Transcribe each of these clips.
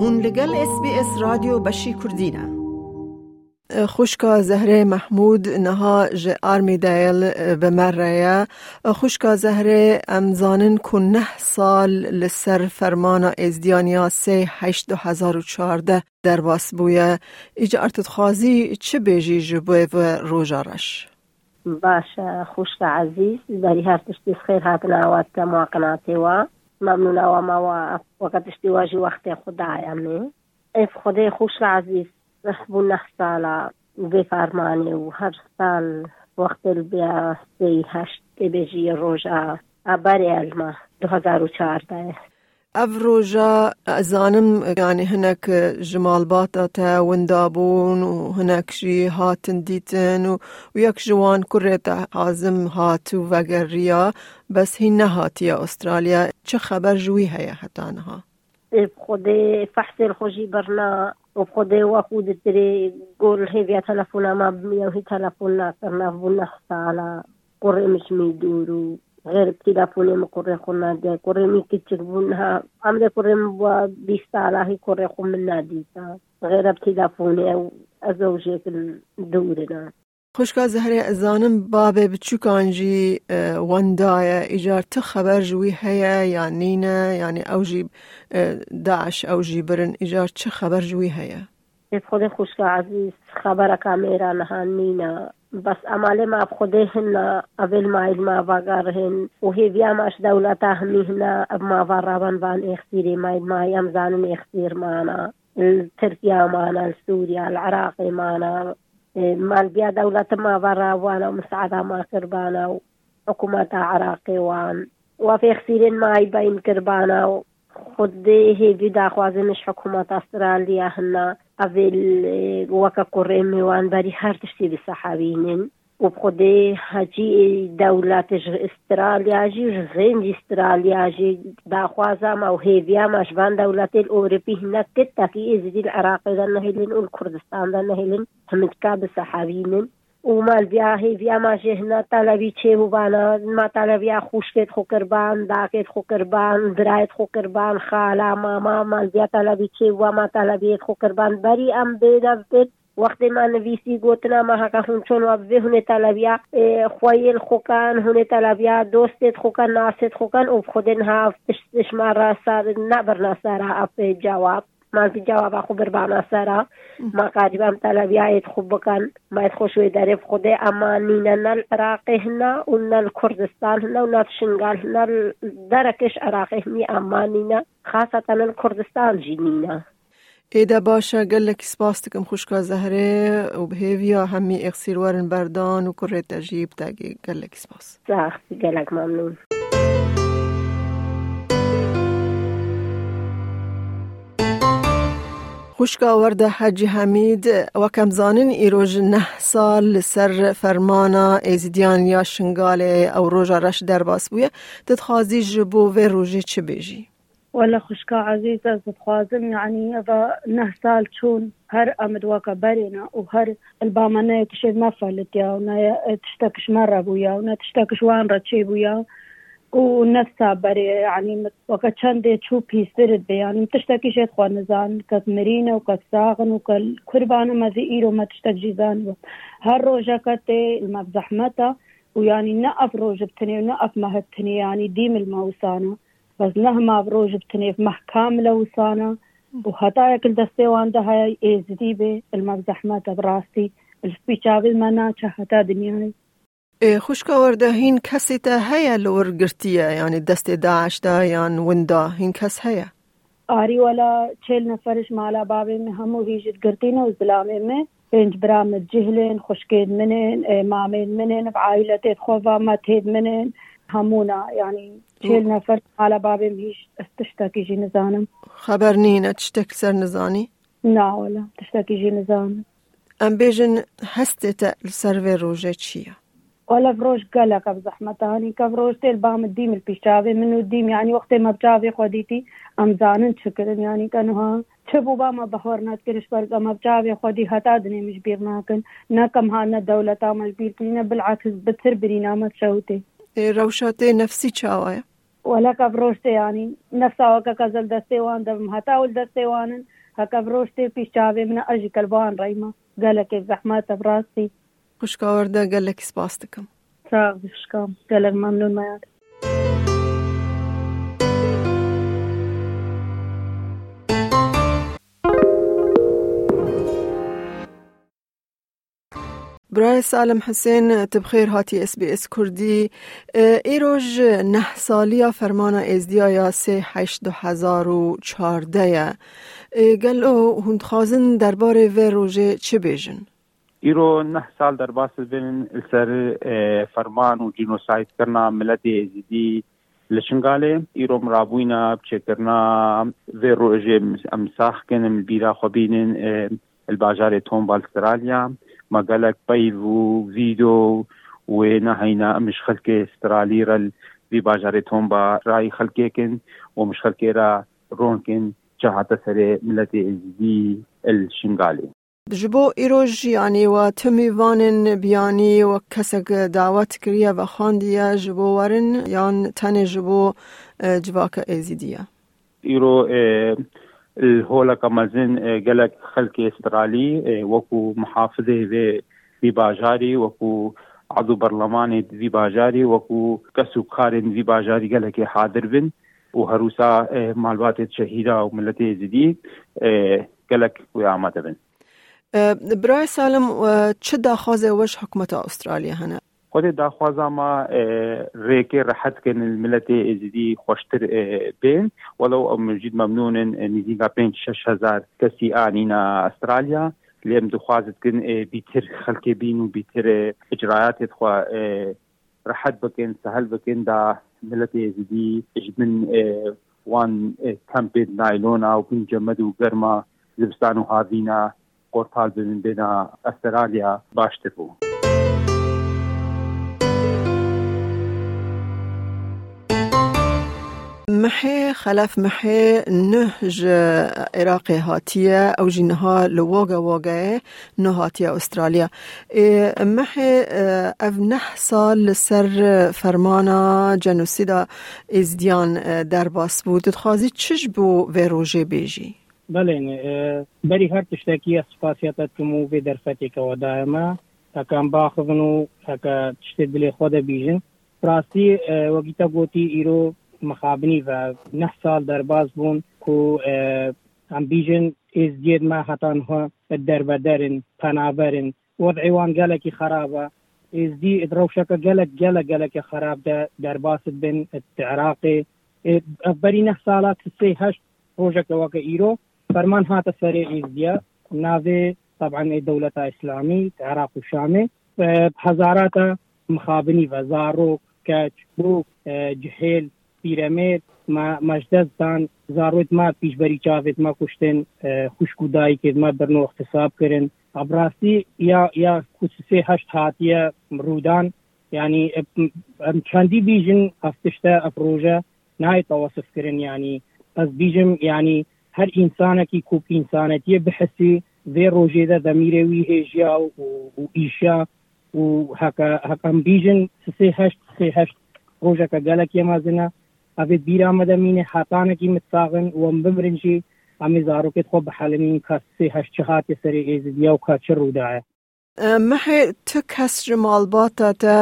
هون لگل اس بی اس رادیو بشی کردینه خوشکا زهره محمود نها ج آرمی دایل بمره خوشکا زهره امزانن کن نه سال لسر فرمان ازدیانیا سی هشت دو هزار و چارده در باس بویه ایجا ارتد خوازی چه بیجی جبوی و روژارش؟ باشه خوشکا عزیز. داری هر تشتی خیر هاتنا آوات مواقناتی و. ممنون و ما وقت اشتواجی وقت خدایم اف خدای خوش عزیز. رحبو نه سالا بفرمانه و هر سال وقت بیا سی هشت بجی روژا ابری الما 2014 اف روژا زانم يعني هناك جمال باتا تا وندابون وهناك شي هاتن ديتن وياك جوان كريتا حازم هاتو وغريا بس هي نهاتي استراليا چه خبر جوي هيا هتانها بخودي فحص الخوشي برنا وبخودي وخود تري قول هي بيا تلفونا ما بمية وهي تلفونا كرنا بنا على قرئ مش ميدورو غير تلفوني مقرئ خلنا دي قرئ مي كتشك بونها عمد قرئ مبوا بيستالا هي قرئ خمنا ديتا غير بتلفوني أزوجك الدورنا خوشکا زهره ازانم بابه بچوکانجی وندایا ایجار خبر جوی هیا یا نینا یعنی اوجی داعش اوجی برن ایجار چه خبر جوی هیا خود خوشکا عزیز خبر کامیرا نها نینا بس عمال ما بخوده هن اول ما ما واگر هن و هی بیا ماش دولتا همی هن اب ما ورابن وان اختیری ما ما يمزانن اختیر مانا. تركيا معنا سوريا العراق معنا مال بیا دولت ما برا وأنا مساعدة ما كربانا وحكومة عراقي وان. وفي خسيرين ما يبين كربانا خود هي بدا خوازنش حكومة استراليا هنا أفل وكا قرمي وان بري هر تشتي بالصحابينين وبخدي هجي دولة استراليا جي غين استراليا جي داخوازا ما وهيفيا مشبان دولة الأوروبي هناك كتا في إزدي العراق إذا نهلين والكردستان إذا نهلين هم كاب ومال بیا هی بیا ما جهنا طلبی چه بانا ما طلبی خوشکت خو قربان داکت خو قربان درایت خو قربان خالا ماما مال بیا طلبی چه و ما طلبی خو قربان بری ام بیدفت وقتی ما نویسی گوتنا ما هکا هون چون و به هونه طلبیا خویل خوکن هونه طلبیا دوستت خوکن ناست خوکن و خودن ها ما را سر نبر نسارا اپ جواب. مازی جواب خبر بام سرا. ما قریبم طلبیایت خوب بکن. ما خوشوی درف اما امانینا نل عراقهنا و نل کردستانهنا و نل شنگالهنا درکش عراقهنی امانینا خاصتا نل کردستان جنینا ایده باشه گلک سپاس تکم خوشکا زهره و به هیویا همی اقصیروارن بردان و کرده تجیب تاگی گلک سپاس سخت گلک ممنون. خوشکا ورده حج حمید و کم زانن ایروژ نه سال سر فرمانا ایزیدیان یا شنگال او روژا رش در باس بویه تدخوازی جبو و روژه چه بیجی؟ ولا خشكا عزيزة خوازم يعني إذا نهسال شون هر أمد وكا برينا وهر البامنا تشيد ما فلت يا ونا تشتكش مرة بويا ونا تشتكش وان رتشي بويا ونفسها بري يعني وقت شندي تشو بيسترد بي يعني تشتكي شيء خوان نزان كت مرينة وكت ساغن وكل كربانة ما ذي إيرو ما تشتكي جيزان هر روجا كتي المبزحمتا ويعني نقف روج بتني ونقف مهبتني يعني ديم الموسانه بس نهما بروج بتنيف محكام لوسانا وهتايا كل دستي واندا هاي ايزدي بي المبزحمات براسي السبيشاوي منا هتا دنياي خوشک ده هین کسی تا هیا لور گرتیه؟ یعنی دست داعش دا یعنی وندا هین کس هیا آری والا چهل نفرش مالا بابه می همو هیجت گرتین و زلامه می پنج برامت جهلن خشکید منن مامین منن عائلت خوفا ما تید منن. همونا یعنی چهل نفر مالا بابه می هیش استشتاکی جی نزانم. خبر نینه تشتک سر نزانی؟ نه والا تشتاکی جی نزانم. ام بیجن هسته تا سر روژه چیه؟ ولا فروش قلق بزحمتاني كفروش تيل بام الديم البيشافي منو الديم؟ يعني وقت ما بجافي خوديتي أم زانن شكرن يعني كانوا چبو با ما بحورنات كرش برق أما بجافي خودي هتا دني مش بيرناكن ناكم هانا دولة عمل بيركلينا بالعكس بتصير برينا ما تشوتي روشات نفسي چاوایا ولك بروشتي يعني نفسها وكا كزل دستيوان دم هتا دستيوان هكا بروشتي في شعبي من أجي كلبان ريما قالك زحمات براسي خوشکاورده گلک سپاس دکم خوشکام گلک ممنون میاد برای سالم حسین تبخیر هاتی اس بی اس کردی ای روز نه سالی فرمان ازدیا یا سه هشت دو هزار و چارده گل او هندخازن درباره و روژه چه بیشن؟ نه سال در باس بین سر فرمان و جنوساید کرنا ملت ازدی لشنگاله ایرو مرابوینا بچه کرنا و روژه امساخ کنم بیرا خوبینن الباجار تومبال استرالیا. مقالك بيض وفيديو ونهينا مش خلكي استرالي رال في باجاري تومبا راي خلكيكن ومش خلكي را رونكن جهات سري ملتي ازدي الشنغالي جبو ایروژ یعنی و تمیوان بیانی و کسک دعوت کریه و خاندیه جبو ورن یان تن جبو جواک ازیدیه ایرو الهولا كمازن قالك خلق استرالي وكو محافظه في باجاري وكو عضو برلماني في باجاري وكو كسو خارن في باجاري قالك حاضر بن وهروسا مالبات شهيدة وملتي زدي قالك ويعمد بن. برای سالم چه داخوازه وش حکومت استرالیا هنه؟ خود داخوازا ما ريكي رحت كان الملت ازدي خوشتر بين ولو مجد ممنون نزيقا بين شش هزار كسي آنينا استراليا ليم دخوازت كن بيتر خلق بين وبيتر اجرايات تخوا رحت بكن سهل بكن دا ملت ازدي من وان كامبين نايلونا وبين جمد وقرما زبستان وهاذينا قرطال بين بين استراليا باشتر بو محي خلف محي نهج عراقي هاتية أو جنها لوغا ووغا نهاتية أستراليا محي أف سر فرمانا جنوسيدا إزديان در باس بود. تخوازي چش بو في روژه بيجي؟ بله بری هر تشتکی سپاسیت کمو به درفتی که ودائما تکم باخذنو تکا تشتی دلی خود بیجن راستی وقتا گوتی ایرو مخابنی و نه سال در باز بون کو ام بیژن از جید ما هتان ها در بدرن پنابرن وضع وان گلکی خرابه از دی ادروشک گلک گلک گلک خراب ده در باس بن العراقي بری نه سالات سی هشت روجك وكا ايرو فرمان سفر إيزيا ناظر طبعا الدولة إسلامي، عراق وشامي. هزارات مخابني وزارو، كاتشبوك جهيل پیرمیر ما مجدز دان زاروت ما پیشبری چاوت ما کشتن خوشکودائی خدمت برنو اختصاب کرن. ابراسی یا یا کچھ سے ہشت رودان. یعنی چندی بیجن ہفتشتہ افروجہ نہایت توصف کرن. یعنی از بیجم یعنی هەر ئینسانێکی کوپ ئینسانەتیە بحسی vê rojê de demirê wî hêjiya û îşa û heqem bîjin sê heşt sê heşt rojeke gelekê mezine evê bîra me de mînê hetanekî mitsaxin û em bimirin jî emê zarokê xwe bi helimîn ka sê heşt çi hatiye serê êzidiya û kaçir rûdaye Mehê tu kes ji malbata te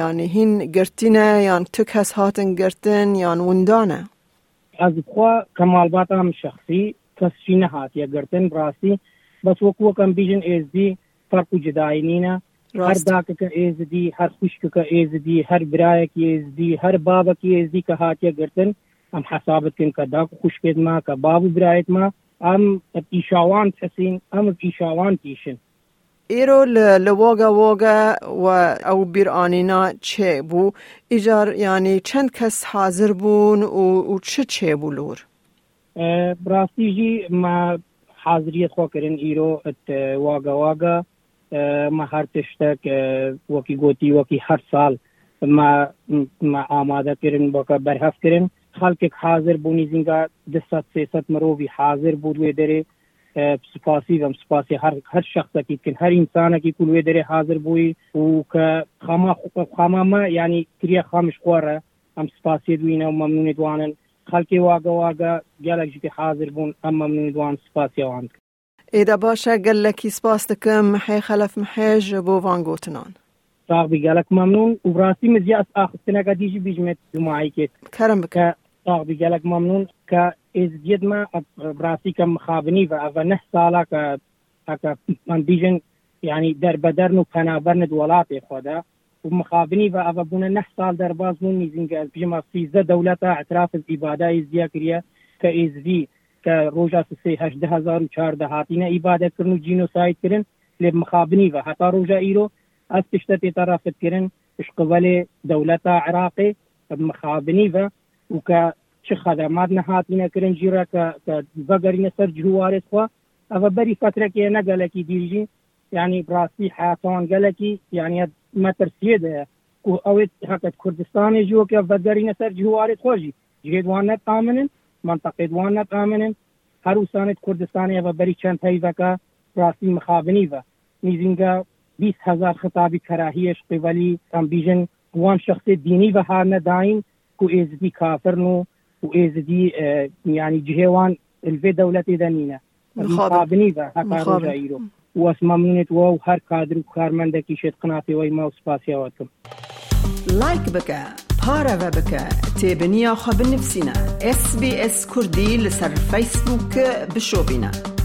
yanî hin girtîne yan tu kes hatin girtin yan windan e هم شخصي كس شينا هاتيا قرتن براسي بس وكو كم بيجن ايز دي فرق جداينينا هر داکەکە ئێزدی هەر خوشکەکە ئێزدی هەر برایەکی ئێزدی هەر بابەکی ئێزدی کە هاتیە گرتن ئەم حسابتکن کە داک خوشکێت ما کە باب و برایەت ما ئەم ئیشاوان حسین ئەم ئیشاوان تیشن. ایرو لوگا وگا و او بیر آنینا چه بو؟ ایجار یعنی چند کس حاضر بون و, چه چه بو لور؟ براستی جی ما حاضریت خو کرن ایرو ات واگا واگا. ما هر تشتك وكي گوتی وكي هر سال ما ما آماده کرن بوکا برهف کرن. خلق حاضر بونی زنگا دست سیست مروی حاضر بود وی داره سپاسی و سپاسی هر هر شخص کی کن هر انسان کی کل وی دره حاضر بوئی او که خما خما ما یعنی کری خامش قوره ام سپاسی دوینه و ممنون دوانن. خلکی واگا واگا گلک جی حاضر بون ام ممنون دوان سپاسی وان اذا باشا قال لك سباس كم خلف محيج بو وانگوتنان جوتنان صاحبي قالك ممنون. وبراسي مزياس اخذتنا قديش بيجمت جماعي كيت كرم بك صاحبي قالك ممنون. ك ئاخستنەکە دیژی بیژمێت دومایکێت کەرم بکە ساغبی گەلک مەمنون کە ئێزدێتمە ڕاستی کە مخابنی بە ئەڤە نە ساڵا کە من بیژن يعني دربدرن و پەنابەرنت وڵاتی خۆدا و مخابنی بە ئەوە بوونە نه سال دەرباز بوون نیزینگە بژمە سیزە دەولەتە اعتراف ئیبادای زیە کریە کە ئێزوی کە ڕۆژا سهزار و چار دەهاتینە ئیبادەکردن و جینۆسایتکردن لێ مخابنی بە هەتا ڕۆژە ئیرۆ ئەس تشتە تێتەڕافتکردن شقبلێ دەولەتە عراقی مخابنی بە و کە چه خدمات نهاتینە کرنجیرە کە بەگەرینە سەر جووارێت خوا. ئەە بەری فترەکێ نەگەلەکی دیژی یعنی براستی حاتوان گەلەکی یعنی مەترسیێ دەیە و ئەوێت حقت کوردستانی جوکە بەگەرینە سەر جووارێت خۆشی جێدوان نەتامنن منتەقێدوان نەتامنن هەروسانێت کوردستانی ئەە بەری چەند هەیڤەکە براستی مخابنی بە نیزینگە 20 هزار خطابی کراهیش قیوەلی ئەمبیژن وان شخصی دینی بەها نەداین کو ئێزدی کافرن و ایزدی يعني جهوان الفي دولتي دنينه مخابني و هكا رجا واس ممنونیت و هەر کادر و کارمەندێکی قناتی وی ما و سپاسیاوەتم لایک بکە پارەوە بکە تێبنییا خە بنفسینە SسBS کوردی لەسەر فیسبووکە بشۆبینە.